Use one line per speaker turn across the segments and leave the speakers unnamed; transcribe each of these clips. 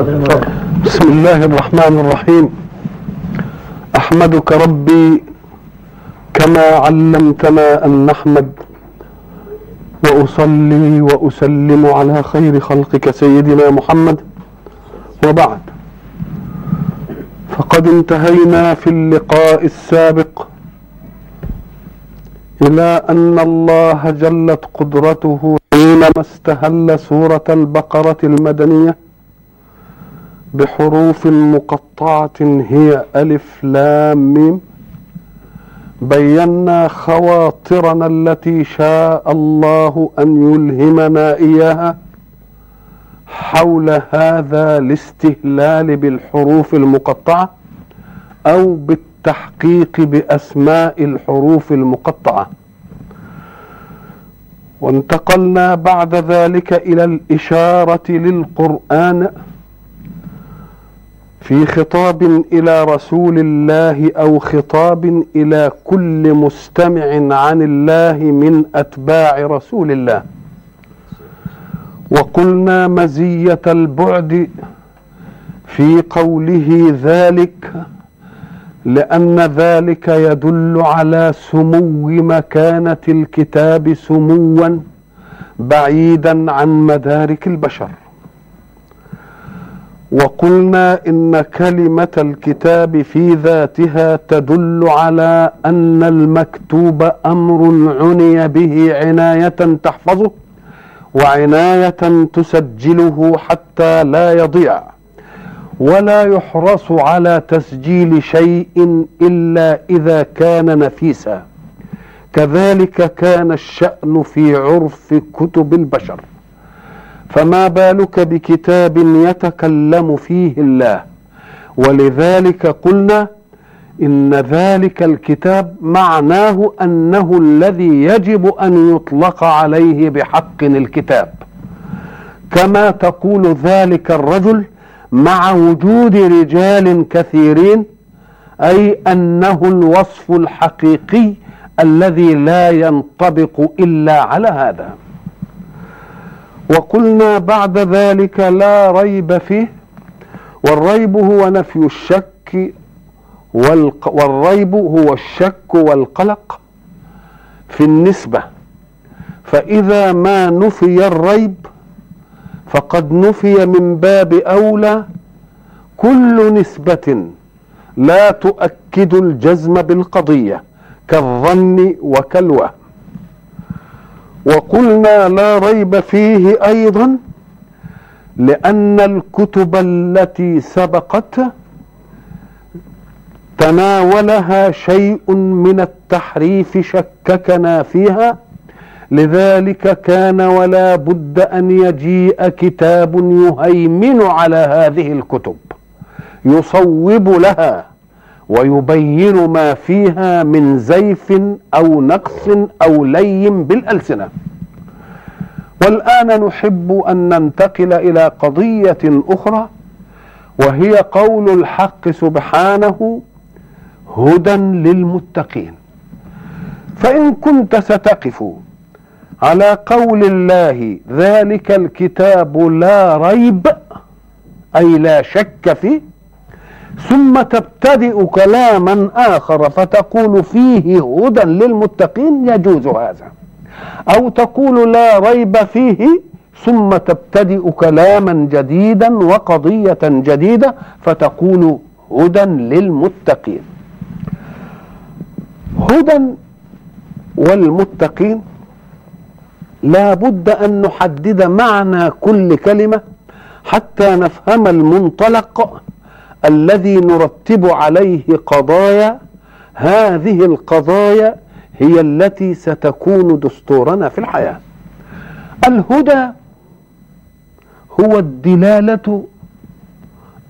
بسم الله الرحمن الرحيم. أحمدك ربي كما علمتنا أن نحمد وأصلي وأسلم على خير خلقك سيدنا محمد. وبعد فقد انتهينا في اللقاء السابق إلى أن الله جلت قدرته حينما استهل سورة البقرة المدنية. بحروف مقطعة هي ألف لام ميم. بينا خواطرنا التي شاء الله أن يلهمنا إياها. حول هذا الاستهلال بالحروف المقطعة أو بالتحقيق بأسماء الحروف المقطعة. وانتقلنا بعد ذلك إلى الإشارة للقرآن. في خطاب إلى رسول الله أو خطاب إلى كل مستمع عن الله من أتباع رسول الله. وقلنا مزية البعد في قوله ذلك لأن ذلك يدل على سمو مكانة الكتاب سموا بعيدا عن مدارك البشر. وقلنا إن كلمة الكتاب في ذاتها تدل على أن المكتوب أمر عني به عناية تحفظه وعناية تسجله حتى لا يضيع ولا يحرص على تسجيل شيء إلا إذا كان نفيسا. كذلك كان الشأن في عرف كتب البشر. فما بالك بكتاب يتكلم فيه الله؟ ولذلك قلنا إن ذلك الكتاب معناه أنه الذي يجب أن يطلق عليه بحق الكتاب. كما تقول ذلك الرجل مع وجود رجال كثيرين أي أنه الوصف الحقيقي الذي لا ينطبق إلا على هذا. وقلنا بعد ذلك لا ريب فيه والريب هو نفي الشك والق... والريب هو الشك والقلق في النسبة. فإذا ما نفي الريب فقد نفي من باب أولى كل نسبة لا تؤكد الجزم بالقضية كالظن وكالوهم. وقلنا لا ريب فيه أيضا لأن الكتب التي سبقت تناولها شيء من التحريف شككنا فيها لذلك كان ولا بد أن يجيء كتاب يهيمن على هذه الكتب يصوب لها. ويبين ما فيها من زيف أو نقص أو لي بالألسنة. والآن نحب أن ننتقل إلى قضية أخرى وهي قول الحق سبحانه هدى للمتقين. فإن كنت ستقف على قول الله ذلك الكتاب لا ريب أي لا شك فيه ثم تبتدئ كلاما آخر فتقول فيه هدى للمتقين يجوز هذا. أو تقول لا ريب فيه ثم تبتدئ كلاما جديدا وقضية جديدة فتقول هدى للمتقين. هدى والمتقين لا بد أن نحدد معنى كل كلمة حتى نفهم المنطلق الذي نرتب عليه قضايا هذه القضايا هي التي ستكون دستورنا في الحياة. الهدى هو الدلالة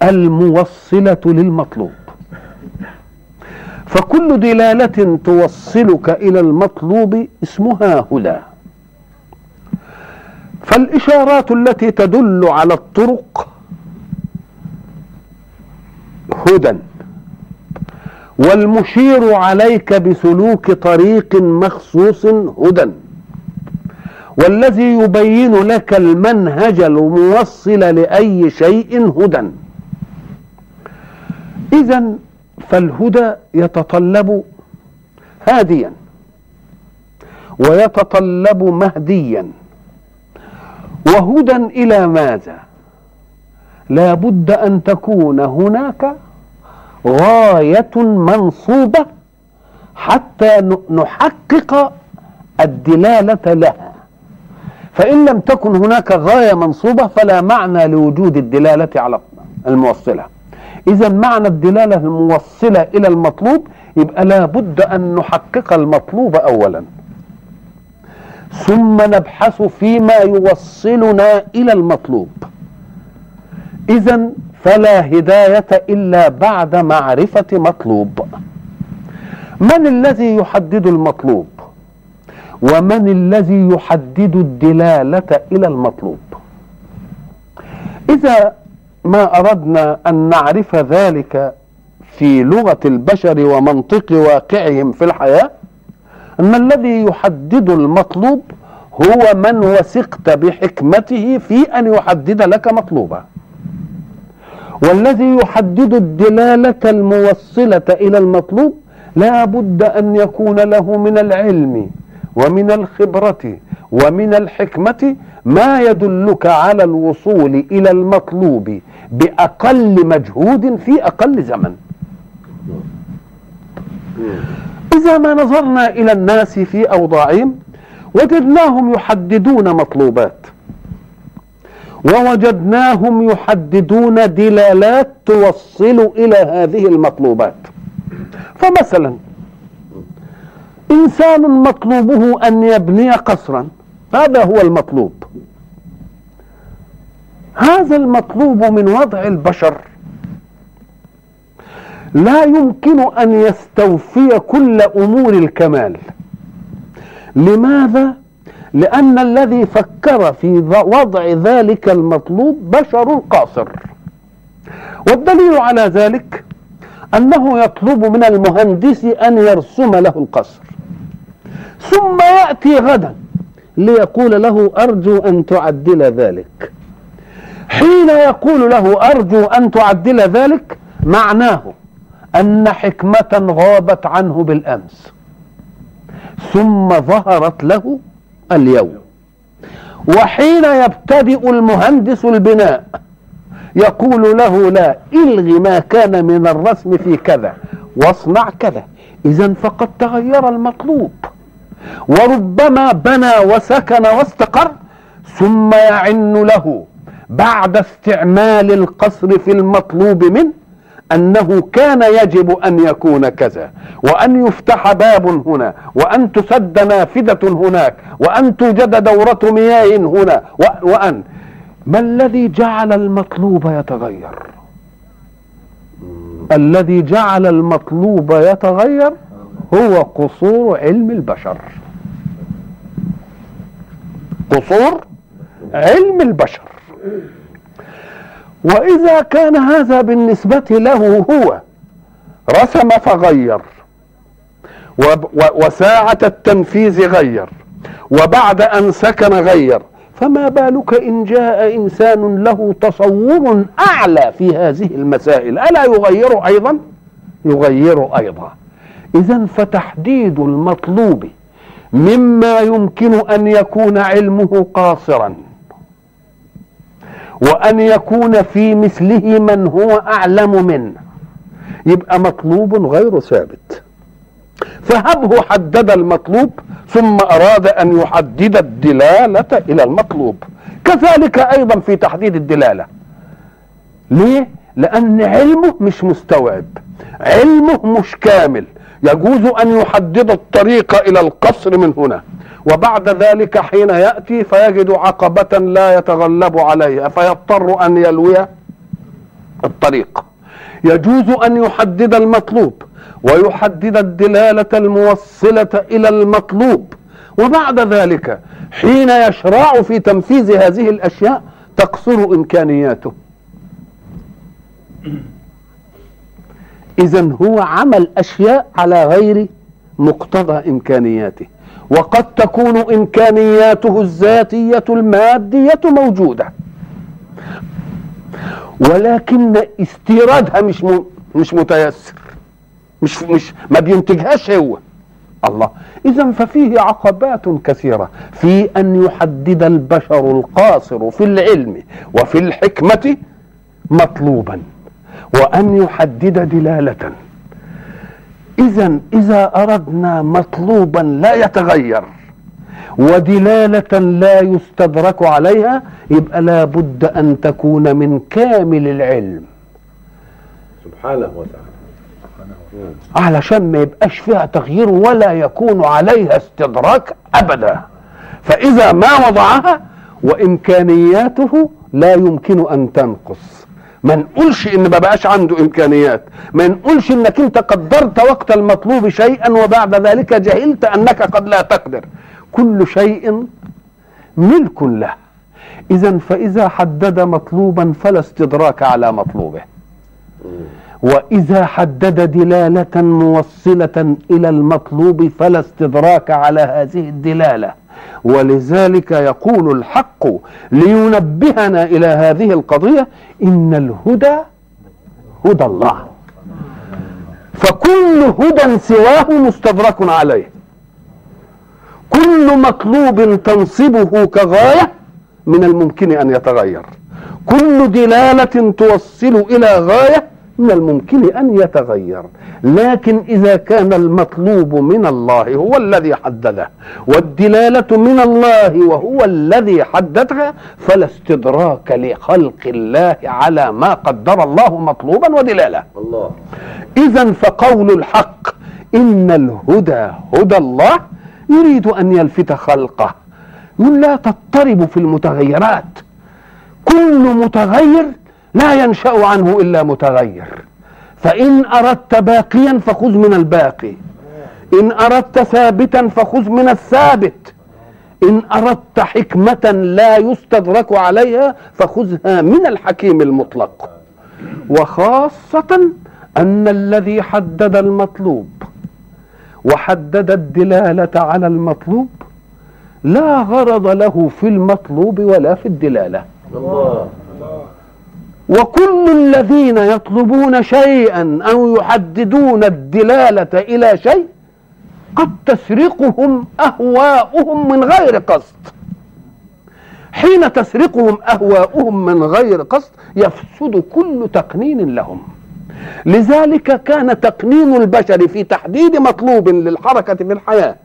الموصلة للمطلوب. فكل دلالة توصلك إلى المطلوب اسمها هدى. فالإشارات التي تدل على الطرق هدى. والمشير عليك بسلوك طريق مخصوص هدى. والذي يبين لك المنهج الموصل لأي شيء هدى. إذا فالهدى يتطلب هاديا ويتطلب مهديا. وهدى إلى ماذا؟ لا بد أن تكون هناك غاية منصوبة حتى نحقق الدلالة لها. فإن لم تكن هناك غاية منصوبة فلا معنى لوجود الدلالة على الموصلة. إذا معنى الدلالة الموصلة إلى المطلوب يبقى لا بد أن نحقق المطلوب أولا. ثم نبحث فيما يوصلنا إلى المطلوب. إذا فلا هداية إلا بعد معرفة مطلوب. من الذي يحدد المطلوب؟ ومن الذي يحدد الدلالة إلى المطلوب؟ إذا ما أردنا أن نعرف ذلك في لغة البشر ومنطق واقعهم في الحياة أن الذي يحدد المطلوب هو من وثقت بحكمته في أن يحدد لك مطلوبا. والذي يحدد الدلالة الموصلة إلى المطلوب لا بد أن يكون له من العلم ومن الخبرة ومن الحكمة ما يدلك على الوصول إلى المطلوب بأقل مجهود في أقل زمن. إذا ما نظرنا إلى الناس في أوضاعهم وجدناهم يحددون مطلوبات. ووجدناهم يحددون دلالات توصل إلى هذه المطلوبات. فمثلا إنسان مطلوبه أن يبني قصرا هذا هو المطلوب. هذا المطلوب من وضع البشر. لا يمكن أن يستوفي كل أمور الكمال. لماذا؟ لأن الذي فكر في وضع ذلك المطلوب بشر قاصر والدليل على ذلك أنه يطلب من المهندس أن يرسم له القصر. ثم يأتي غدا ليقول له أرجو أن تعدل ذلك. حين يقول له أرجو أن تعدل ذلك معناه أن حكمة غابت عنه بالأمس. ثم ظهرت له اليوم. وحين يبتدئ المهندس البناء يقول له لا إلغي ما كان من الرسم في كذا واصنع كذا. اذا فقد تغير المطلوب. وربما بنى وسكن واستقر ثم يعن له بعد استعمال القصر في المطلوب منه أنه كان يجب أن يكون كذا وأن يفتح باب هنا وأن تسد نافذة هناك وأن توجد دورة مياه هنا وأن. ما الذي جعل المطلوب يتغير؟ الذي جعل المطلوب يتغير هو قصور علم البشر. قصور علم البشر. وإذا كان هذا بالنسبة له هو رسم فغير وساعة التنفيذ غير وبعد أن سكن غير. فما بالك إن جاء إنسان له تصور أعلى في هذه المسائل؟ ألا يغير أيضا؟ يغير أيضا. اذا فتحديد المطلوب مما يمكن أن يكون علمه قاصرا. وأن يكون في مثله من هو أعلم منه يبقى مطلوب غير ثابت. فهبه حدد المطلوب ثم أراد أن يحدد الدلالة إلى المطلوب. كذلك أيضا في تحديد الدلالة. ليه؟ لأن علمه مش مستوعب. علمه مش كامل. يجوز أن يحدد الطريق إلى القصر من هنا. وبعد ذلك حين يأتي فيجد عقبة لا يتغلب عليها فيضطر أن يلوي الطريق. يجوز أن يحدد المطلوب ويحدد الدلالة الموصلة إلى المطلوب. وبعد ذلك حين يشرع في تنفيذ هذه الأشياء تقصر إمكانياته. إذا هو عمل أشياء على غير مقتضى إمكانياته. وقد تكون إمكانياته الذاتية المادية موجودة. ولكن استيرادها مش مش متيسر. مش مش ما بينتجهاش هو. الله. اذا ففيه عقبات كثيرة. في أن يحدد البشر القاصر في العلم وفي الحكمة مطلوبا. وأن يحدد دلالة. اذا إذا أردنا مطلوبا لا يتغير ودلالة لا يستدرك عليها يبقى لابد أن تكون من كامل العلم.
سبحانه وتعالى.
علشان ما يبقاش فيها تغيير ولا يكون عليها استدراك ابدا. فإذا ما وضعها وإمكانياته لا يمكن أن تنقص. ما نقولش إن ما بقاش عنده إمكانيات. ما نقولش إنك أنت قدرت وقت المطلوب شيئا وبعد ذلك جهلت أنك قد لا تقدر. كل شيء ملك له. اذا فإذا حدد مطلوبا فلا استدراك على مطلوبه. وإذا حدد دلالة موصلة إلى المطلوب فلا استدراك على هذه الدلالة. ولذلك يقول الحق لينبهنا إلى هذه القضية إن الهدى هدى الله. فكل هدى سواه مستدرك عليه. كل مطلوب تنصبه كغاية من الممكن أن يتغير. كل دلالة توصل إلى غاية من الممكن أن يتغير. لكن إذا كان المطلوب من الله هو الذي حدده والدلالة من الله وهو الذي حددها فلا استدراك لخلق الله على ما قدر الله مطلوبا ودلاله
الله.
اذا فقول الحق إن الهدى هدى الله يريد أن يلفت خلقه. يقول لا تضطرب في المتغيرات. كل متغير لا ينشأ عنه إلا متغير. فإن أردت باقيا فخذ من الباقي. إن أردت ثابتا فخذ من الثابت. إن أردت حكمة لا يستدرك عليها فخذها من الحكيم المطلق. وخاصة أن الذي حدد المطلوب وحدد الدلالة على المطلوب لا غرض له في المطلوب ولا في الدلالة.
الله.
وكل الذين يطلبون شيئا أو يحددون الدلالة إلى شيء قد تسرقهم أهواؤهم من غير قصد. حين تسرقهم أهواؤهم من غير قصد يفسد كل تقنين لهم. لذلك كان تقنين البشر في تحديد مطلوب للحركة في الحياة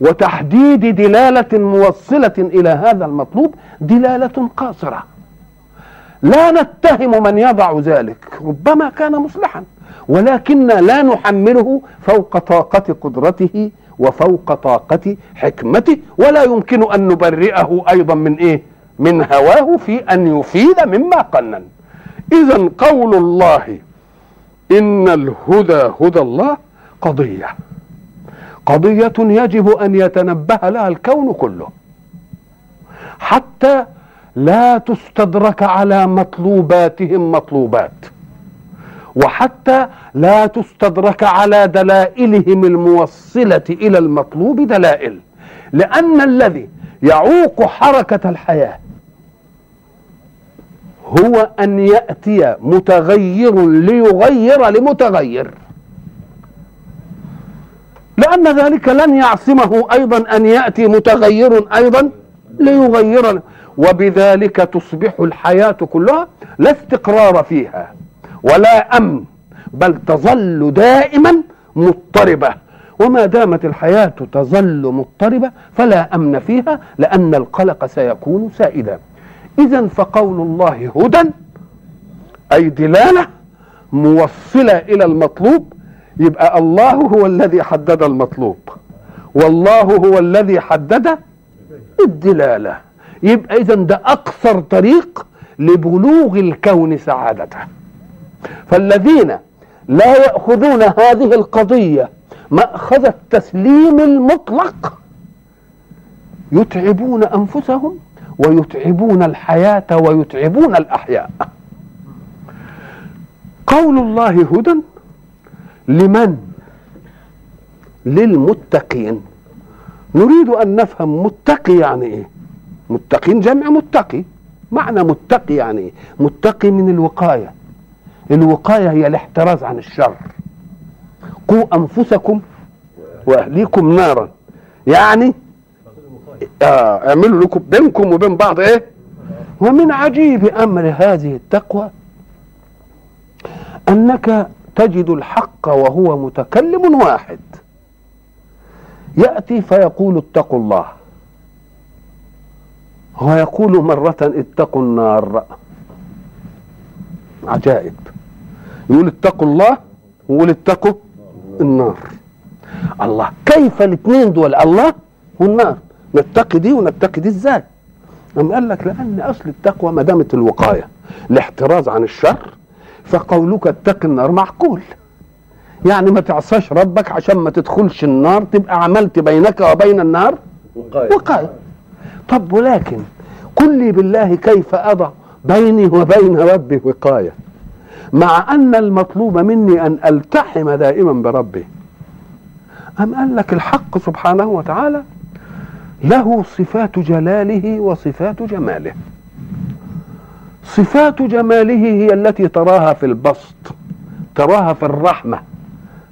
وتحديد دلالة موصلة إلى هذا المطلوب دلالة قاصرة. لا نتهم من يضع ذلك ربما كان مصلحا ولكن لا نحمله فوق طاقة قدرته وفوق طاقة حكمته ولا يمكن أن نبرئه أيضا من إيه؟ من هواه في أن يفيد مما قنن. إذا قول الله إن الهدى هدى الله قضية. قضية يجب أن يتنبه لها الكون كله. حتى لا تستدرك على مطلوباتهم مطلوبات. وحتى لا تستدرك على دلائلهم الموصلة إلى المطلوب دلائل. لأن الذي يعوق حركة الحياة هو أن يأتي متغير ليغير لمتغير. لأن ذلك لن يعصمه أيضا أن يأتي متغير أيضا ليغير. وبذلك تصبح الحياة كلها لا استقرار فيها ولا أمن بل تظل دائما مضطربة. وما دامت الحياة تظل مضطربة فلا أمن فيها لأن القلق سيكون سائدا. إذا فقول الله هدى أي دلالة موصلة إلى المطلوب يبقى الله هو الذي حدد المطلوب. والله هو الذي حدد الدلالة. يبقى إذا ده اقصر طريق لبلوغ الكون سعادته. فالذين لا يأخذون هذه القضية مأخذ التسليم المطلق يتعبون أنفسهم ويتعبون الحياة ويتعبون الأحياء. قول الله هدى لمن؟ للمتقين. نريد أن نفهم متقي يعني إيه؟ متقين جمع متقي. معنى متقي يعني إيه متقي من الوقاية. الوقاية هي الاحتراز عن الشر. قوا أنفسكم وأهليكم نارا. يعني آه اعملوا لكم بينكم وبين بعض إيه؟ ومن عجيب أمر هذه التقوى أنك تجد الحق وهو متكلم واحد. يأتي فيقول اتقوا الله. ويقول مرة اتقوا النار. عجائب. يقول اتقوا الله ويقول اتقوا النار. الله. كيف الاثنين دول؟ الله والنار. نتقي دي ونتقي دي إزاي؟ أم قال لك لأن أصل التقوى ما دامت الوقاية. الاحتراز عن الشر فقولك اتق النار معقول. يعني ما تعصاش ربك عشان ما تدخلش النار تبقى عملت بينك وبين النار
وقاية.
وقاية. طب ولكن قل لي بالله كيف أضع بيني وبين ربي وقاية؟ مع أن المطلوب مني أن ألتحم دائما بربي. أم قال لك الحق سبحانه وتعالى؟ له صفات جلاله وصفات جماله. صفات جماله هي التي تراها في البسط تراها في الرحمة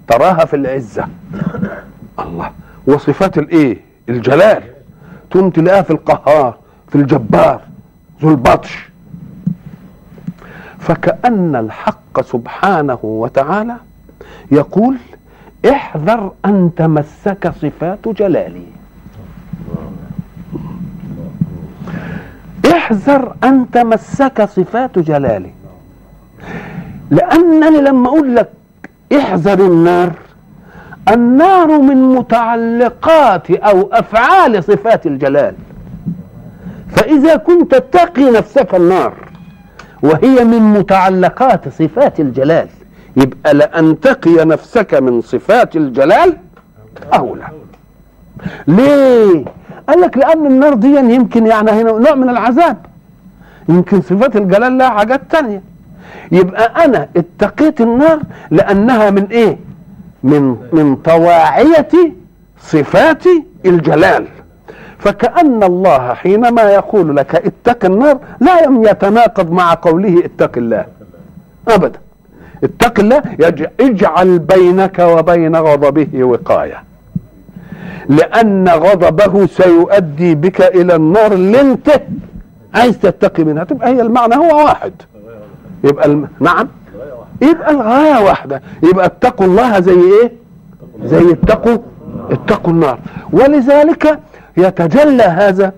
تراها في العزة. الله وصفات الإيه؟ الجلال. تقوم تلاقيها في القهار في الجبار ذو البطش فكأن الحق سبحانه وتعالى يقول احذر أن تمسك صفات جلالي. احذر أن تمسك صفات جلالي. لأنني لما أقول لك احذر النار النار من متعلقات أو أفعال صفات الجلال فإذا كنت تقي نفسك النار وهي من متعلقات صفات الجلال يبقى لأن تقي نفسك من صفات الجلال أولى ليه؟ قال لك لأن النار دي يمكن يعني هنا نوع من العذاب يمكن صفات الجلال لها حاجات تانية يبقى أنا اتقيت النار لأنها من إيه؟ من من طواعية صفات الجلال. فكأن الله حينما يقول لك اتق النار لا يتناقض مع قوله اتق الله. أبدا. اتق الله اجعل بينك وبين غضبه وقاية. لأن غضبه سيؤدي بك إلى النار اللي أنت عايز تتقي منها. تبقى هي المعنى هو واحد. يبقى الم... نعم. يبقى الغاية واحدة. يبقى اتقوا الله زي إيه؟ زي اتقوا اتقوا النار. ولذلك يتجلى هذا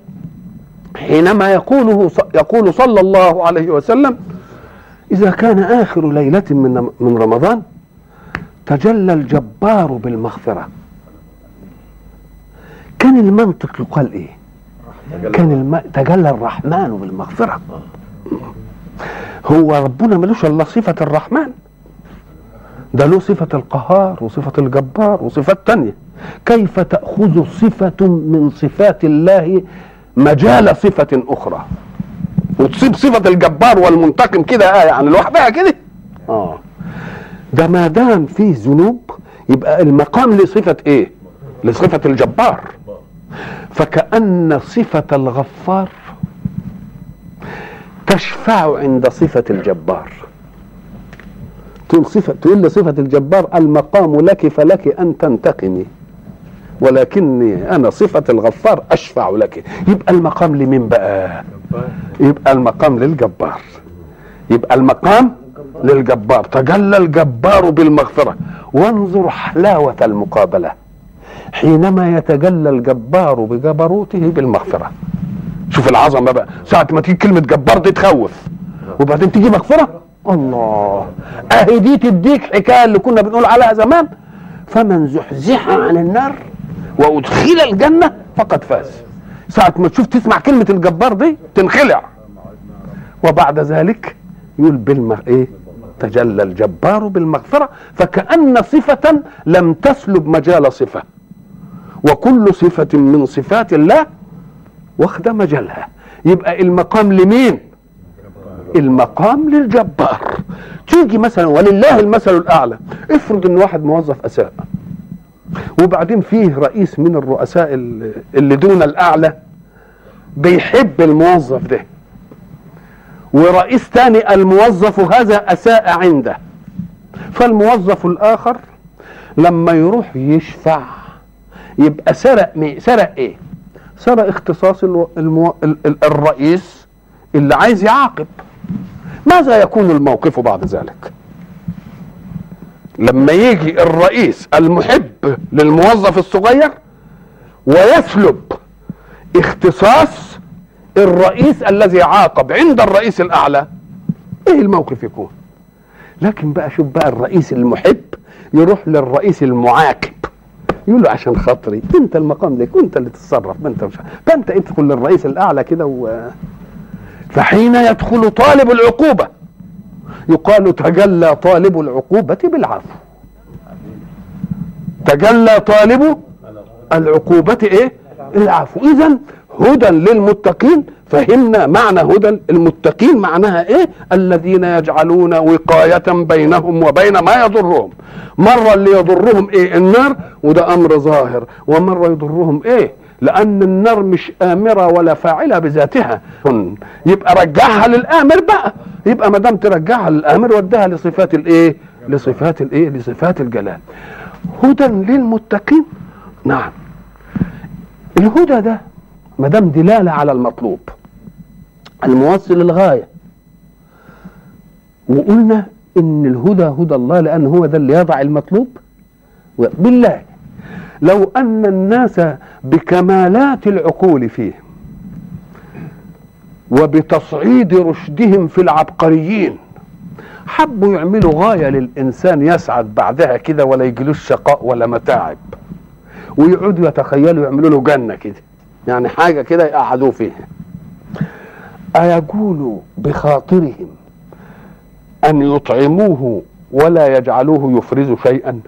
حينما يقوله يقول صلى الله عليه وسلم إذا كان آخر ليلة من من رمضان تجلى الجبار بالمغفرة. كان المنطق يقال إيه؟ كان الم... تجلى الرحمن بالمغفرة. هو ربنا ملوش إلا صفة الرحمن. ده له صفة القهار وصفة الجبار وصفات تانية. كيف تأخذ صفة من صفات الله مجال صفة أخرى؟ وتصيب صفة الجبار والمنتقم كده آه يعني لوحدها كده. آه. ده ما دام فيه ذنوب يبقى المقام لصفة إيه؟ لصفة الجبار. فكأن صفة الغفار تشفع عند صفة الجبار. تقول صفة تقول لصفة الجبار المقام لك فلك أن تنتقمي. ولكني أنا صفة الغفار أشفع لك. يبقى المقام لمين بقى يبقى المقام للجبار. يبقى المقام للجبار. تجلى الجبار بالمغفرة. وانظر حلاوة المقابلة. حينما يتجلى الجبار بجبروته بالمغفرة. شوف العظمة بقى. ساعة ما تيجي كلمة جبار دي تخوف. وبعدين تيجي مغفرة؟ الله. أهي دي تديك حكاية اللي كنا بنقول عليها زمان. فمن زحزح عن النار وأدخل الجنة فقد فاز. ساعة ما تشوف تسمع كلمة الجبار دي تنخلع. وبعد ذلك يقول بالم إيه؟ تجلى الجبار بالمغفرة فكأن صفة لم تسلب مجال صفة. وكل صفة من صفات الله واخدة مجالها. يبقى المقام لمين؟ المقام للجبار. تيجي مثلا ولله المثل الأعلى. افرض إن واحد موظف أساء. وبعدين فيه رئيس من الرؤساء اللي دون الأعلى بيحب الموظف ده. ورئيس تاني الموظف هذا أساء عنده. فالموظف الآخر لما يروح يشفع يبقى سرق سرق إيه؟ سرق اختصاص ألو... المو... ال... ال... الرئيس اللي عايز يعاقب. ماذا يكون الموقف بعد ذلك؟ لما يجي الرئيس المحب للموظف الصغير ويسلب اختصاص الرئيس الذي عاقب عند الرئيس الأعلى إيه الموقف يكون؟ لكن بقى شوف بقى الرئيس المحب يروح للرئيس المعاقب يقول له عشان خاطري. انت المقام لك وانت اللي تتصرف. ما انت مش فانت ادخل للرئيس الأعلى كده و... فحين يدخل طالب العقوبة يقال تجلى طالب العقوبة بالعفو. تجلى طالب العقوبة إيه؟ العفو. اذا هدى للمتقين فهمنا معنى هدى المتقين معناها إيه؟ الذين يجعلون وقاية بينهم وبين ما يضرهم. مرة اللي يضرهم إيه؟ النار وده أمر ظاهر. ومرة يضرهم إيه؟ لأن النار مش آمرة ولا فاعلة بذاتها. يبقى رجعها للآمر بقى. يبقى ما دام ترجعها للآمر ودها لصفات الإيه؟ لصفات الإيه؟ لصفات الجلال. هدى للمتقين؟ نعم. الهدى ده ما دام دلالة على المطلوب. الموصل للغاية. وقلنا إن الهدى هدى الله لأن هو ده اللي يضع المطلوب. بالله لو أن الناس بكمالات العقول فيه وبتصعيد رشدهم في العبقريين حبوا يعملوا غاية للإنسان يسعد بعدها كده ولا يجيلوش شقاء ولا متاعب. ويقعدوا يتخيلوا يعملوا له جنة كده. يعني حاجة كده يقعدوا فيها. أيقول بخاطرهم أن يطعموه ولا يجعلوه يفرز شيئا؟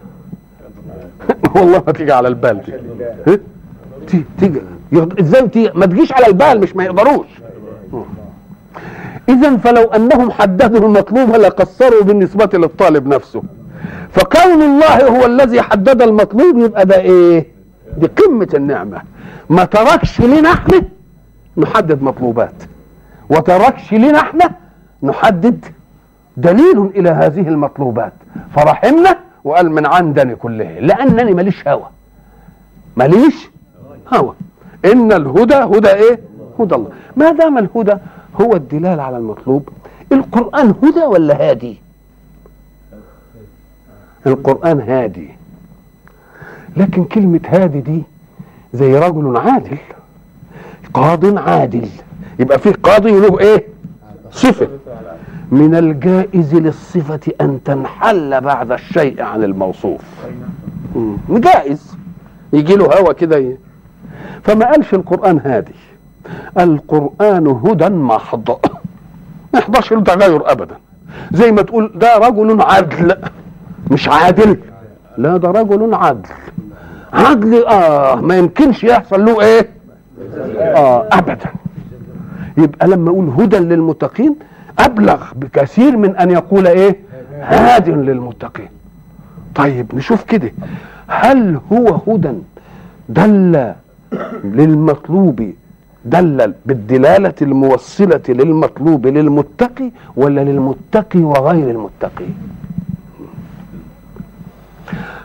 والله ما تيجي على البال دي. تيجي. يغ- إزاي تيجي ما تجيش على البال مش ما يقدروش. اذا فلو أنهم حددوا المطلوب لقصروا بالنسبة للطالب نفسه. فكون الله هو الذي حدد المطلوب يبقى ده إيه؟ دي قمة النعمة. ما تركش لنا إحنا نحدد مطلوبات. وتركش لنا إحنا نحدد دليل إلى هذه المطلوبات. فرحمنا وقال من عندني كله لأنني ماليش هوى ماليش هوى إن الهدى هدى إيه؟ هدى الله. ما دام الهدى هو الدلالة على المطلوب القرآن هدى ولا هادي؟ القرآن هادي. لكن كلمة هادي دي زي رجل عادل قاض عادل. يبقى فيه قاضي له إيه؟ صفة. من الجائز للصفة أن تنحل بعد الشيء عن الموصوف. جائز. يجي له هوا كده فما قالش القرآن هادي. القرآن هدى محض. ما يحضرش له تغير أبدا. زي ما تقول ده رجل عدل. مش عادل. لا ده رجل عدل. عدل آه ما يمكنش يحصل له إيه؟ آه ابدا. يبقى لما أقول هدى للمتقين أبلغ بكثير من أن يقول إيه؟ هاد للمتقين. طيب نشوف كده. هل هو هدى دل للمطلوب دل بالدلالة الموصلة للمطلوب للمتقي ولا للمتقي وغير المتقي؟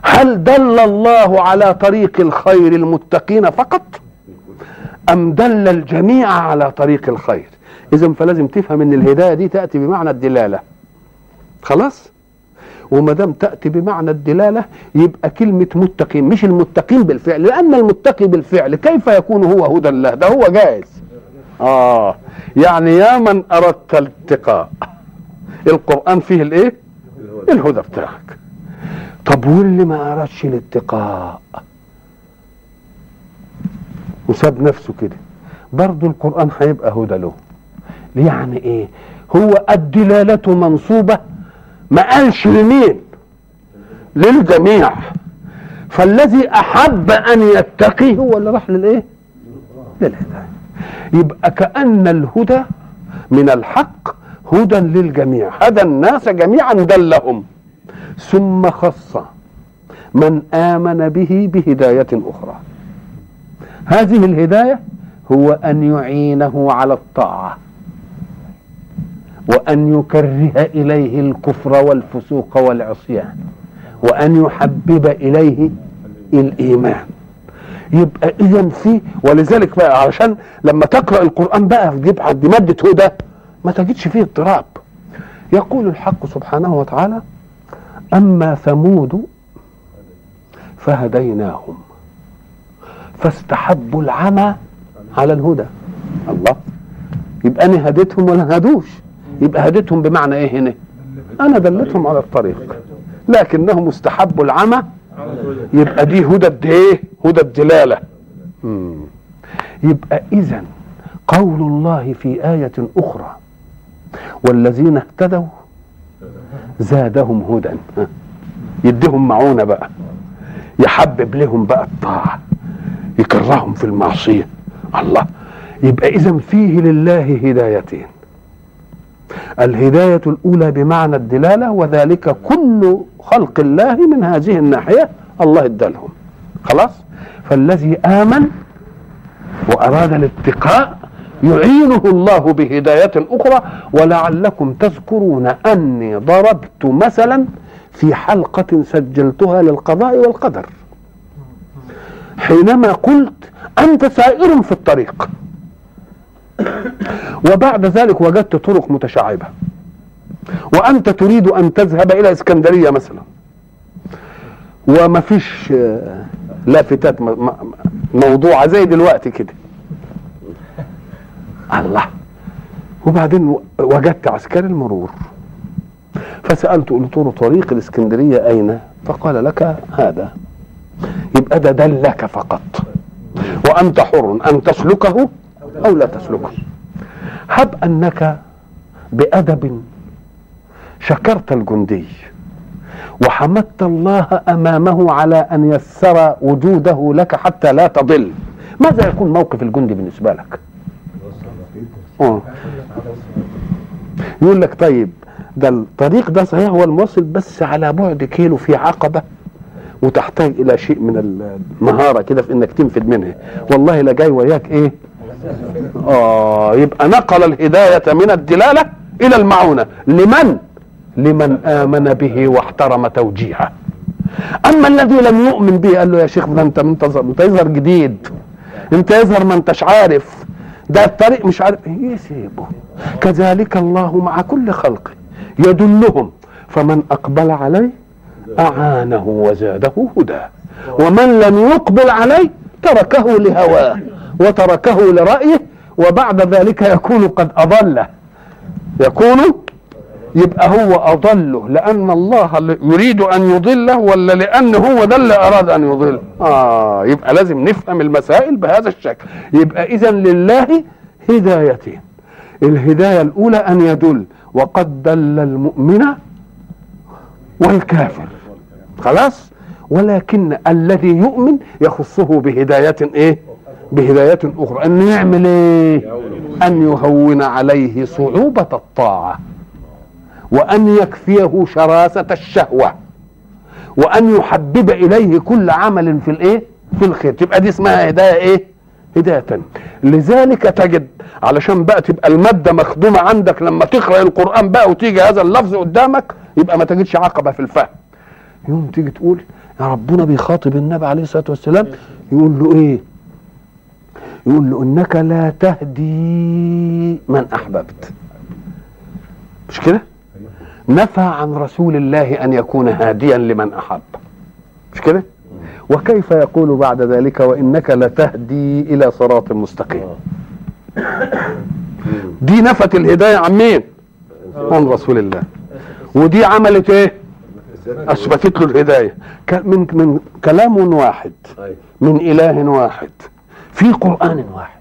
هل دل الله على طريق الخير المتقين فقط؟ أم دل الجميع على طريق الخير؟ إذا فلازم تفهم أن الهداية دي تأتي بمعنى الدلالة. خلاص؟ وما دام تأتي بمعنى الدلالة يبقى كلمة متقين مش المتقين بالفعل. لأن المتقي بالفعل كيف يكون هو هدى الله؟ ده هو جائز. آه. يعني يا من أردت الاتقاء القرآن فيه الإيه؟ الهدى بتاعك. طب واللي ما أردش الاتقاء؟ وساب نفسه كده. برضه القرآن هيبقى هدى له. يعني إيه؟ هو الدلالة منصوبة ما قالش لمين؟ للجميع. فالذي أحب أن يتقي هو اللي راح للإيه؟ للهداية. يبقى كأن الهدى من الحق هدى للجميع. هدى الناس جميعا دلهم. ثم خص من آمن به بهداية أخرى. هذه الهداية هو أن يعينه على الطاعة وأن يكره إليه الكفر والفسوق والعصيان وأن يحبب إليه الإيمان. يبقى إذا في ولذلك بقى علشان لما تقرأ القرآن بقى تجيب عند مادة هدى ما تجدش فيه اضطراب. يقول الحق سبحانه وتعالى أما ثمود فهديناهم. فاستحبوا العمى على الهدى. الله. يبقى أنا هديتهم ولا هدوش؟ يبقى هديتهم بمعنى إيه هنا؟ أنا دلتهم على الطريق. لكنهم استحبوا العمى. يبقى دي هدى إيه؟ هدى الدلالة. يبقى اذا قول الله في آية أخرى والذين اهتدوا زادهم هدى. يديهم معونة بقى. يحبب لهم بقى الطاعة. يكرههم في المعصية. الله. يبقى إذا فيه لله هدايتين. الهداية الأولى بمعنى الدلالة وذلك كل خلق الله من هذه الناحية الله ادالهم خلاص؟ فالذي آمن وأراد الاتقاء يعينه الله بهداية أخرى. ولعلكم تذكرون أني ضربت مثلا في حلقة سجلتها للقضاء والقدر. حينما قلت أنت سائر في الطريق. وبعد ذلك وجدت طرق متشعبة. وأنت تريد أن تذهب إلى إسكندرية مثلا. وما فيش آه، لافتات م- م- موضوعه زي دلوقتي كده. الله. وبعدين وجدت عسكري المرور. فسالته قلت له طريق الإسكندرية أين؟ فقال لك هذا. يبقى ده دلك فقط. وأنت حر أن تسلكه أو لا تسلكه. هب أنك بأدب شكرت الجندي وحمدت الله أمامه على أن يسر وجوده لك حتى لا تضل. ماذا يكون موقف الجندي بالنسبة لك؟ آه. يقول لك طيب ده الطريق ده صحيح هو الموصل بس على بعد كيلو في عقبة. وتحتاج إلى شيء من المهارة كده في إنك تنفذ منها. والله لا جاي وياك إيه؟ آه يبقى نقل الهداية من الدلالة إلى المعونة. لمن؟ لمن آمن به واحترم توجيهه. أما الذي لم يؤمن به قال له يا شيخ ده أنت منتظر انت يظهر جديد. انت يظهر ما أنتش عارف. ده الطريق مش عارف. يسيبه كذلك الله مع كل خلقه يدلهم. فمن أقبل عليه أعانه وزاده هدى. ومن لم يقبل عليه تركه لهواه وتركه لرأيه وبعد ذلك يكون قد أضله. يكون يبقى هو أضله لأن الله يريد أن يضله ولا لأن هو ده اللي أراد أن يضل آه يبقى لازم نفهم المسائل بهذا الشكل. يبقى اذا لله هدايتين. الهداية الأولى أن يدل وقد دل المؤمن والكافر. خلاص؟ ولكن الذي يؤمن يخصه بهداية إيه؟ بهداية أخرى. أن يعمل إيه؟ أن يهون عليه صعوبة الطاعة وأن يكفيه شراسة الشهوة وأن يحبب إليه كل عمل في الإيه؟ في الخير. تبقى دي اسمها هداية إيه؟ هداية. لذلك تجد علشان بقى تبقى المادة مخدومة عندك لما تقرأ القرآن بقى وتيجي هذا اللفظ قدامك يبقى ما تجدش عقبة في الفهم. يوم تيجي تقول يا ربنا بيخاطب النبي عليه الصلاة والسلام يقول له إيه؟ يقول له إنك لا تهدي من أحببت. مش كده؟ نفى عن رسول الله أن يكون هاديا لمن أحب. مش كده؟ وكيف يقول بعد ذلك وإنك لتهدي إلى صراط مستقيم؟ دي نفت الهداية عن مين؟ عن رسول الله. ودي عملت إيه؟ اثبتت له الهدايه من من كلام واحد
أيوة.
من إله واحد في قرآن واحد.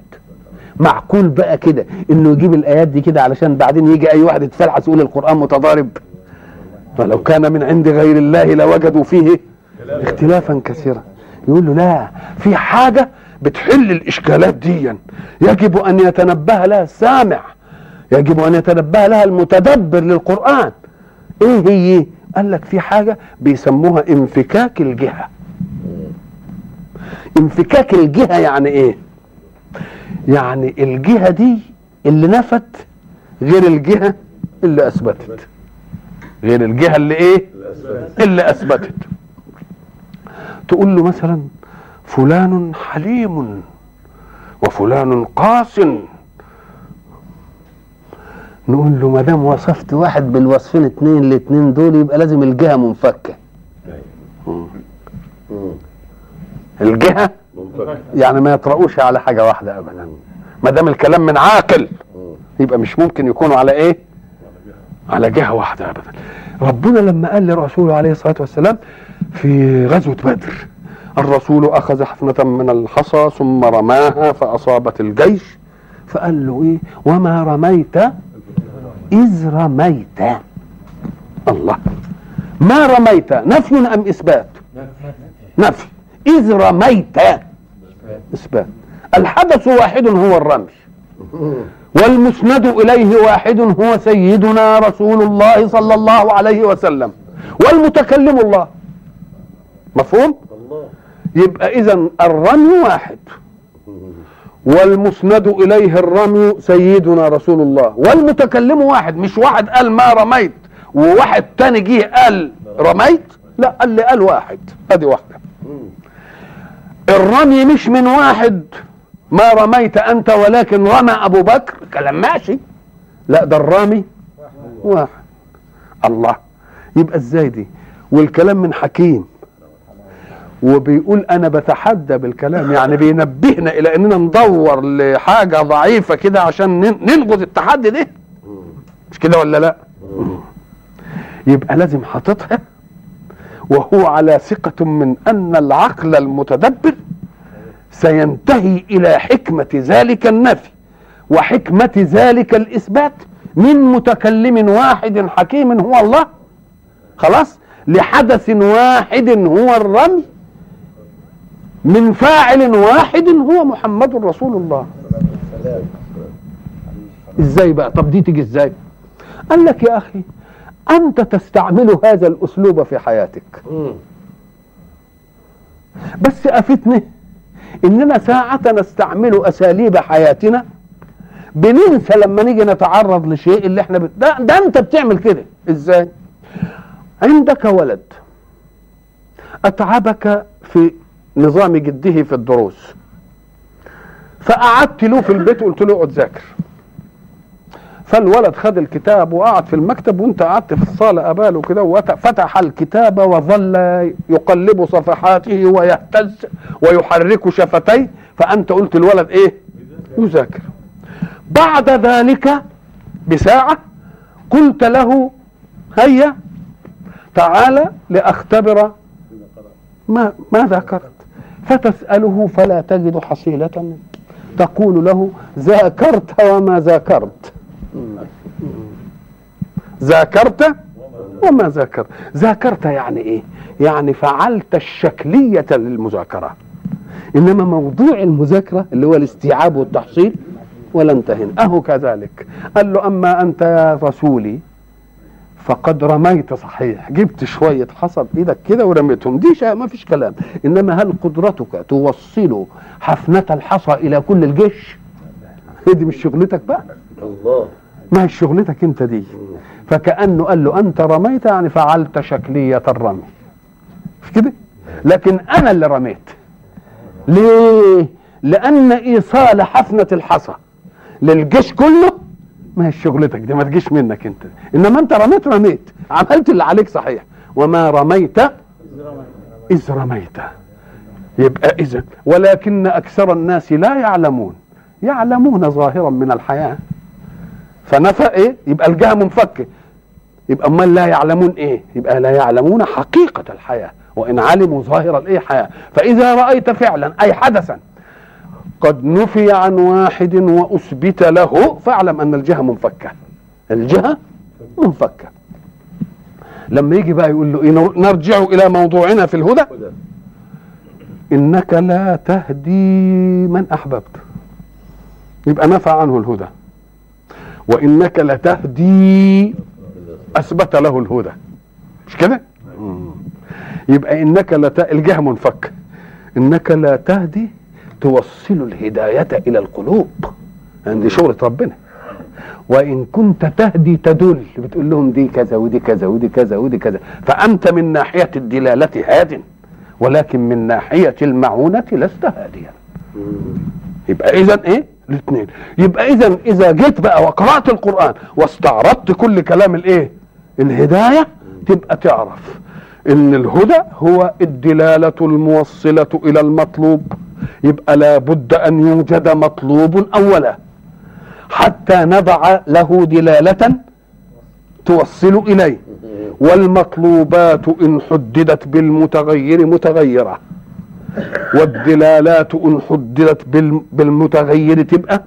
معقول بقى كده إنه يجيب الآيات دي كده علشان بعدين يجي أي واحد يتفلحس يقول القرآن متضارب؟ فلو كان من عند غير الله لوجدوا فيه اختلافا كثيرا. يقول له لا في حاجة بتحل الإشكالات دي. يجب أن يتنبه لها السامع. يجب أن يتنبه لها المتدبر للقرآن. إيه هي؟ قال لك في حاجة بيسموها انفكاك الجهة. انفكاك الجهة يعني إيه؟ يعني الجهة دي اللي نفت غير الجهة اللي أثبتت. غير الجهة اللي
إيه؟
اللي أثبتت. تقول له مثلا فلان حليم وفلان قاس نقول له ما دام وصفت واحد بالوصفين اتنين الاتنين دول يبقى لازم الجهة منفكة.
أيوة. الجهة؟
يعني ما يطرقوش على حاجة واحدة ابدا. ما دام الكلام من عاقل. يبقى مش ممكن يكونوا على إيه؟ على جهة واحدة ابدا. ربنا لما قال لرسوله عليه الصلاة والسلام في غزوة بدر الرسول أخذ حفنة من الحصى ثم رماها فأصابت الجيش. فقال له إيه؟ وما رميت إذ رميت. الله. ما رميت؟ نفي أم إثبات؟ نفي. إذ رميت. إثبات. الحدث واحد هو الرمي والمسند إليه واحد هو سيدنا رسول الله صلى الله عليه وسلم. والمتكلم الله. مفهوم؟
الله.
يبقى اذا الرمي واحد. والمسند إليه الرمي سيدنا رسول الله. والمتكلم واحد مش واحد قال ما رميت وواحد تاني جه قال رميت؟ لا قال لي قال واحد. ادي واحدة.
مم.
الرمي مش من واحد ما رميت أنت ولكن رمى أبو بكر. كلام ماشي. لا ده الرامي واحد. الله. يبقى إزاي دي؟ والكلام من حكيم. وبيقول أنا بتحدى بالكلام يعني بينبهنا إلى إننا ندور لحاجة ضعيفة كده عشان نن- ننقذ التحدي ده. مش كده ولا لأ؟ يبقى لازم حاططها وهو على ثقة من أن العقل المتدبر سينتهي إلى حكمة ذلك النفي وحكمة ذلك الإثبات من متكلم واحد حكيم هو الله خلاص لحدث واحد هو الرمي. من فاعل واحد هو محمد رسول الله. إزاي بقى؟ طب دي تيجي إزاي؟ قال لك يا أخي أنت تستعمل هذا الأسلوب في حياتك. بس أفتني إننا ساعة نستعمل أساليب حياتنا بننسى لما نيجي نتعرض لشيء اللي إحنا بت... ده, ده أنت بتعمل كده. إزاي؟ عندك ولد أتعبك في نظام جده في الدروس. فقعدت له في البيت وقلت له اقعد ذاكر. فالولد خد الكتاب وقعد في المكتب وانت قعدت في الصالة قباله كده وفتح الكتاب وظل يقلب صفحاته ويهتز ويحرك شفتيه. فأنت قلت الولد إيه؟ يذاكر بعد ذلك بساعة قلت له هيا تعال لأختبر ما ما ذاكرت فتسأله فلا تجد حصيلة. تقول له ذاكرت وما ذاكرت. ذاكرت وما ذاكرت. ذاكرت يعني إيه؟ يعني فعلت الشكلية للمذاكرة. إنما موضوع المذاكرة اللي هو الاستيعاب والتحصيل ولا انتهن أهو كذلك. قال له أما أنت يا رسولي فقد رميت صحيح. جبت شوية حصى بإيدك كده ورميتهم. دي شيء ما فيش كلام. إنما هل قدرتك توصل حفنة الحصى إلى كل الجيش؟ دي مش شغلتك بقى؟
الله.
ما هي شغلتك أنت دي؟ فكأنه قال له أنت رميت يعني فعلت شكلية الرمي. مش كده؟ لكن أنا اللي رميت. ليه؟ لأن إيصال حفنة الحصى للجيش كله ما هي شغلتك دي ما تجيش منك انت. انما انت رميت رميت. عملت اللي عليك صحيح. وما رميت إذ رميت. يبقى اذا ولكن أكثر الناس لا يعلمون. يعلمون ظاهرا من الحياة. فنفى إيه؟ يبقى الجهة منفكة. يبقى أمال لا يعلمون إيه؟ يبقى لا يعلمون حقيقة الحياة. وإن علموا ظاهر الإيه؟ حياة. فإذا رأيت فعلا أي حدثا قد نفي عن واحد وأثبت له فاعلم أن الجهة منفكة. الجهة منفكة. لما يجي بقى يقول له إيه نرجع إلى موضوعنا في الهدى.
هدى
إنك لا تهدي من أحببت. يبقى نفى عنه الهدى. وإنك لتهدي أثبت له الهدى. مش كده؟ مم. يبقى إنك لا ت... الجهة منفك إنك لا تهدي توصل الهداية إلى القلوب يعني دي شغلة ربنا. وإن كنت تهدي تدل بتقول لهم دي كذا ودي كذا ودي كذا ودي كذا. فأنت من ناحية الدلالة هاد ولكن من ناحية المعونة لست هاديا. يبقى اذا إيه؟ الاثنين. يبقى اذا إذا جيت بقى وقرأت القرآن واستعرضت كل كلام الإيه؟ الهداية تبقى تعرف إن الهدى هو الدلالة الموصلة إلى المطلوب. يبقى لابد أن يوجد مطلوب أولا. حتى نضع له دلالة توصل إليه. والمطلوبات إن حددت بالمتغير متغيرة. والدلالات إن حددت بال- بالمتغير تبقى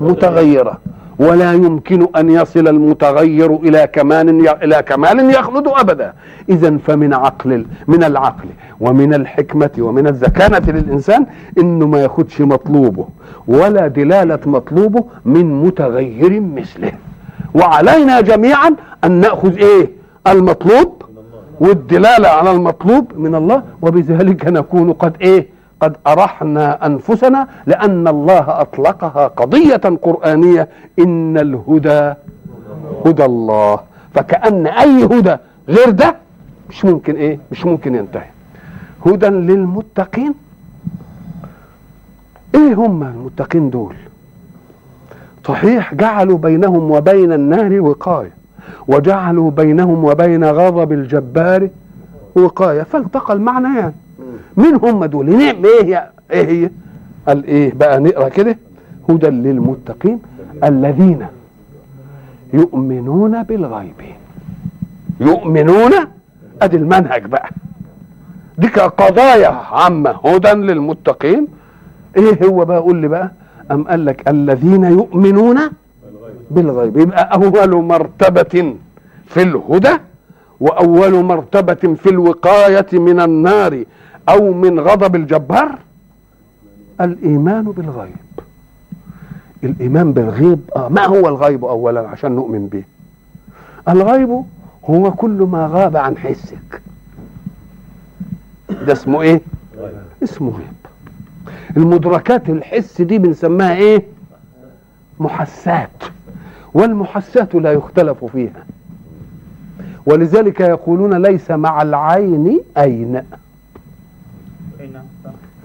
متغيرة. ولا يمكن أن يصل المتغير إلى كمال إلى كمال يخلد أبدا. اذا فمن عقل من العقل ومن الحكمة ومن الذكانه للإنسان إنه ما ياخدش مطلوبه ولا دلالة مطلوبه من متغير مثله. وعلينا جميعا أن نأخذ إيه؟ المطلوب والدلالة على المطلوب من الله وبذلك نكون قد إيه؟ قد أرحنا أنفسنا لأن الله أطلقها قضية قرآنية. إن الهدى هدى الله. فكأن أي هدى غير ده مش ممكن إيه؟ مش ممكن ينتهي. هدى للمتقين. إيه هم المتقين دول؟ صحيح جعلوا بينهم وبين النار وقاية. وجعلوا بينهم وبين غضب الجبار وقاية. فالتقى المعنيان مين هم دول. نعم إيه هي إيه هي؟ قال إيه بقى نقرأ كده. هدى للمتقين الذين يؤمنون بالغيب. يؤمنون؟ أدي المنهج بقى. دي قضايا عامة. هدى للمتقين. إيه هو بقى؟ قول لي بقى. أم قال لك الذين يؤمنون بالغيب. يبقى أول مرتبة في الهدى وأول مرتبة في الوقاية من النار. أو من غضب الجبار؟ الإيمان بالغيب. الإيمان بالغيب آه ما هو الغيب اولا عشان نؤمن به؟ الغيب هو كل ما غاب عن حسك. ده اسمه إيه؟ اسمه غيب. المدركات الحس دي بنسميها إيه؟ محسات. والمحسات لا يختلف فيها. ولذلك يقولون ليس مع العين أين.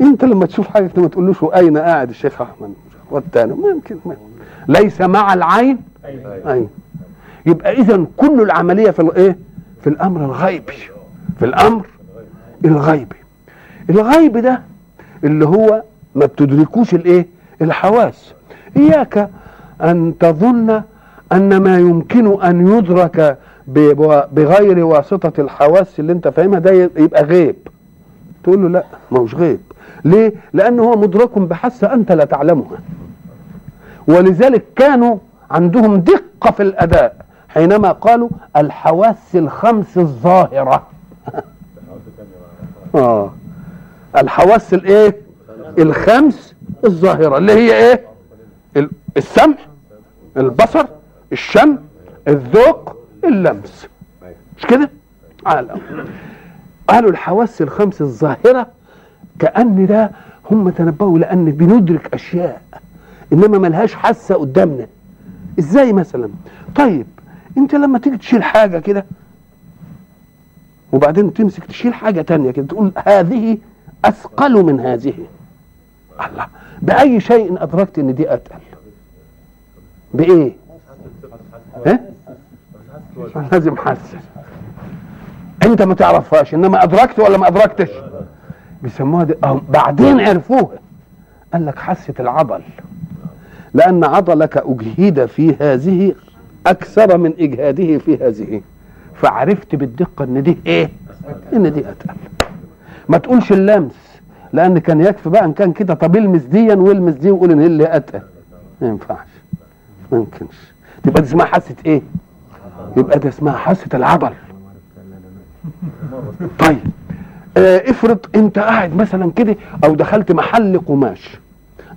انت لما تشوف حاجة ما تقولوش اين قاعد الشيخ أحمد؟ والتاني ما يمكن ما ليس مع العين؟ اين يبقى اذا كل العملية في الإيه؟ في الأمر الغيبي. في الأمر الغيبي. الغيب ده اللي هو ما بتدركوش الإيه؟ الحواس. إياك أن تظن أن ما يمكن أن يدرك بغير واسطة الحواس اللي أنت فاهمها ده يبقى غيب. تقول له لا ما هوش غيب. ليه؟ لأنه هو مدرك بحاسه أنت لا تعلمها. ولذلك كانوا عندهم دقة في الأداء حينما قالوا الحواس الخمس الظاهرة. آه. الحواس الإيه؟ الخمس الظاهرة. اللي هي إيه؟ ال- السمع البصر الشم الذوق اللمس. مش كده؟ قالوا الحواس الخمس الظاهرة كأن ده هم تنبهوا لأن بندرك أشياء إنما ملهاش حاسة قدامنا. إزاي مثلا؟ طيب أنت لما تيجي تشيل حاجة كده وبعدين تمسك تشيل حاجة تانية كده تقول هذه أثقل من هذه. الله بأي شيء أدركت إن دي أتقل؟ بإيه؟ ها؟ لازم حاسة. أنت ما تعرفهاش إنما أدركت ولا ما أدركتش؟ بيسموها دي أو بعدين عرفوها. قال لك حاسه العضل. لأن عضلك أجهد في هذه أكثر من إجهاده في هذه. فعرفت بالدقة إن دي إيه؟ إن دي أتقل. ما تقولش اللمس لأن كان يكفي بقى إن كان كده. طب المس ديا والمس دي وقول هي اللي أتقل. ما ينفعش. ما يمكنش. تبقى دي اسمها حاسه إيه؟ يبقى ده اسمها حاسه العضل. طيب. افرض انت قاعد مثلا كده أو دخلت محل قماش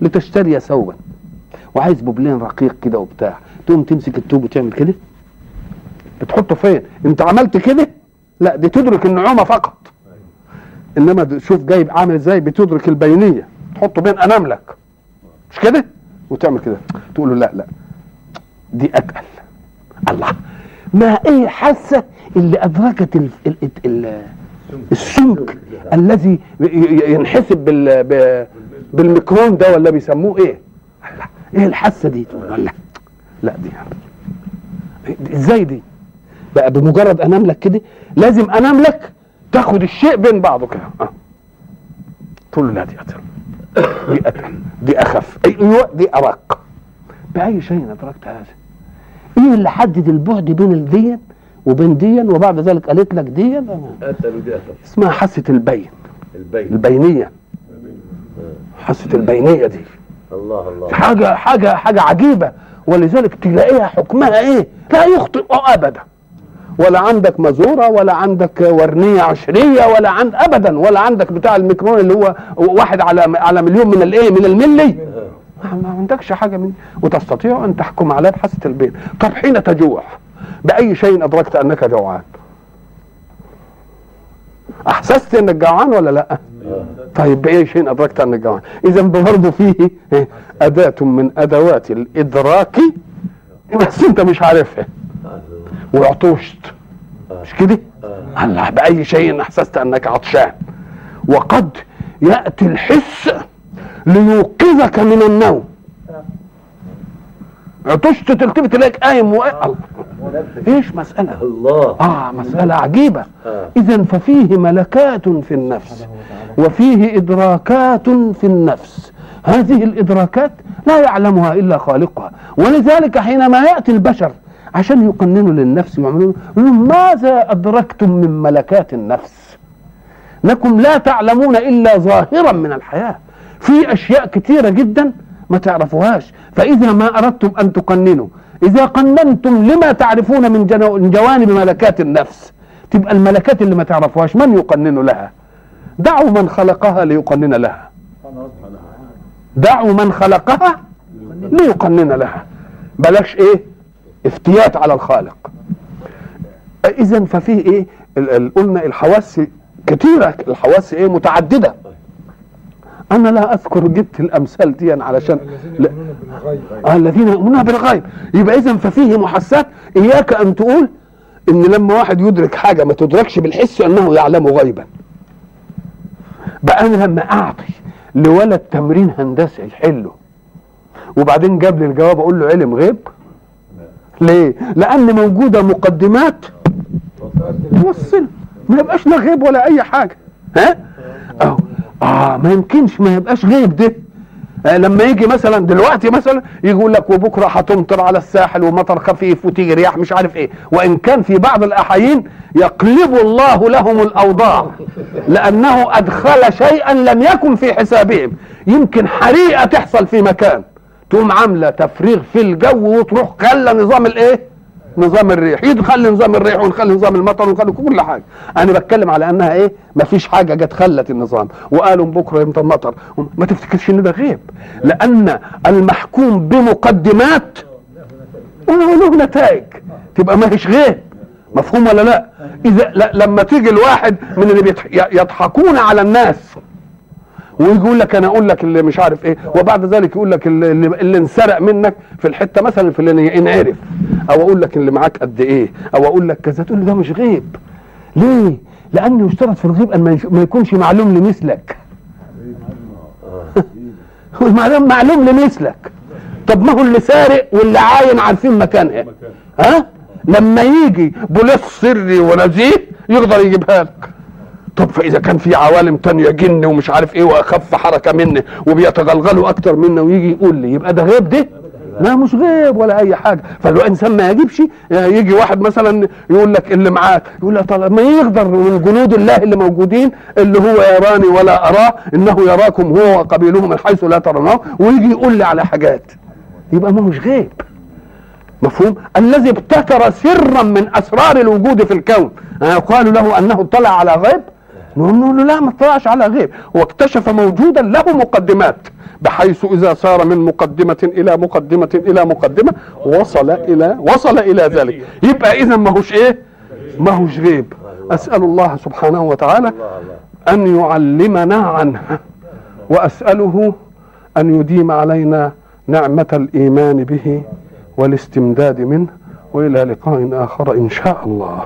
لتشتري ثوبا وعايز بوبلين رقيق كده وبتاع تقوم تمسك التوب وتعمل كده؟ بتحطه فين؟ انت عملت كده؟ لا دي تدرك النعومة فقط. إنما شوف جايب عامل إزاي؟ بتدرك البينية. تحطه بين اناملك مش كده؟ وتعمل كده. تقول له لا لا. دي أتقل. الله. ما إيه حاسة اللي أدركت ال ال ال السمك الذي ينحسب بال بالميكرون ده ولا بيسموه إيه؟ إيه الحاسة دي؟ لا لا دي إزاي دي؟ بقى بمجرد أنام لك كده لازم أنام لك تاخد الشيء بين بعضه كده. آه. تقول له لا دي اتقل دي اتقل دي أخف. أيوه دي أرق. بأي شيء أدركت هذا؟ إيه اللي حدد البعد بين الدين وبين دين وبعد ذلك قالت لك
أخف
اسمها حاسة البين.
البين.
البينية. حاسة البينية دي.
الله الله.
حاجة حاجة حاجة عجيبة. ولذلك تلاقيها حكمها إيه؟ لا يخطئ ابدا. ولا عندك مزورة ولا عندك ورنية عشرية ولا عند ابدا. ولا عندك بتاع الميكرون اللي هو واحد على على مليون من الإيه؟ من الملي. ما عندكش حاجة من وتستطيع أن تحكم عليها بحاسه البين. طب حين تجوع؟ بأي شيء أدركت أنك جوعان. أحسست أنك جوعان ولا لا؟ طيب بأي شيء أدركت أنك جوعان؟ إذا برضه فيه إيه؟ أداة من أدوات الإدراك. بس أنت مش عارفها. وعطشت. مش كده؟ الله بأي شيء أحسست أنك عطشان. وقد يأتي الحس ليوقظك من النوم. عطشت تلتفت تلاقيك قايم و... الله. إيش مسألة؟
الله.
آه مسألة عجيبة.
آه.
إذا ففيه ملكات في النفس وفيه إدراكات في النفس. هذه الإدراكات لا يعلمها إلا خالقها. ولذلك حينما يأتي البشر عشان يقننوا للنفس ويعملوا ماذا أدركتم من ملكات النفس؟ انكم لا تعلمون إلا ظاهرا من الحياة. في أشياء كثيرة جدا ما تعرفوهاش. فإذا ما أردتم أن تقننوا. إذا قننتم لما تعرفون من جوانب ملكات النفس. تبقى الملكات اللي ما تعرفوهاش من يقنن لها؟ دعوا من خلقها ليقنن لها. دعوا من خلقها ليقنن لها. بلاش إيه؟ افتيات على الخالق. اذا ففيه إيه؟ قلنا الحواس كتيرة. الحواس إيه؟ متعددة. أنا لا أذكر جبت الأمثال دي علشان آه الذين يؤمنون بالغيب. يبقى اذا ففيه محسات إياك أن تقول إن لما واحد يدرك حاجة ما تدركش بالحس أنه يعلم غيبا. بقى أنا لما أعطي لولد تمرين هندسي يحله وبعدين جاب لي الجواب أقول له علم غيب؟ ليه؟ لأن موجودة مقدمات توصل. ما يبقاش لا غيب ولا أي حاجة. ها؟ آه آه ما يمكنش ما يبقاش غيب ده. آه لما يجي مثلا دلوقتي مثلا يقول لك وبكرة هتمطر على الساحل ومطر خفيف وتيجي رياح مش عارف إيه. وإن كان في بعض الاحايين يقلب الله لهم الأوضاع لأنه أدخل شيئا لم يكن في حسابهم. يمكن حريقة تحصل في مكان. تقوم عاملة تفريغ في الجو وتروح خلى نظام الإيه؟ نظام الريح. يدخل نظام الريح ونخلي نظام المطر ونخلي كل حاجة؟ أنا بتكلم على أنها إيه؟ ما فيش حاجة جت خلت النظام. وقالوا بكرة يمطر مطر ما تفتكرش إن ده غيب. لأن المحكوم بمقدمات له نتائج. تبقى ما هيش غيب. مفهوم ولا لا؟ إذا لا لما تيجي الواحد من اللي يضحكون على الناس ويقول لك أنا أقول لك اللي مش عارف إيه وبعد ذلك يقول لك اللي, اللي اللي انسرق منك في الحتة مثلا الفلانيه انعرف. أو أقول لك اللي معاك قد إيه. أو أقول لك كذا تقول لي ده مش غيب. ليه؟ لأنه يشترط في الغيب أن ما يكونش معلوم لمثلك. هو المعلوم معلوم لمثلك. طب ما هو اللي سارق واللي عاين عارفين مكانها ها؟ لما يجي بوليس سري ونزيه يقدر يجيبها لك. طب فإذا كان في عوالم تانية جن ومش عارف إيه وأخف حركة مني وبيتغلغلوا أكتر منا ويجي يقول لي يبقى ده غيب ده لا مش غيب ولا أي حاجة. فالانسان ما يجيبش يجي واحد مثلا يقول لك اللي معاك يقول لك طب ما يقدر من جنود الله اللي موجودين اللي هو يراني ولا أراه إنه يراكم هو وقبيله من حيث لا ترونه ويجي يقول لي على حاجات. يبقى ما هوش غيب. مفهوم؟ الذي ابتكر سرا من أسرار الوجود في الكون. آه، قالوا له أنه اطلع على غيب. نقول له لا ما اطلعش على غير. واكتشف موجودا له مقدمات بحيث إذا سار من مقدمة إلى مقدمة إلى مقدمة وصل إلى وصل إلى ذلك. يبقى إذا ما هوش إيه؟ ما هوش غيب. أسأل الله سبحانه وتعالى أن يعلمنا عنه وأسأله أن يديم علينا نعمة الإيمان به والاستمداد منه وإلى لقاء آخر
إن شاء الله.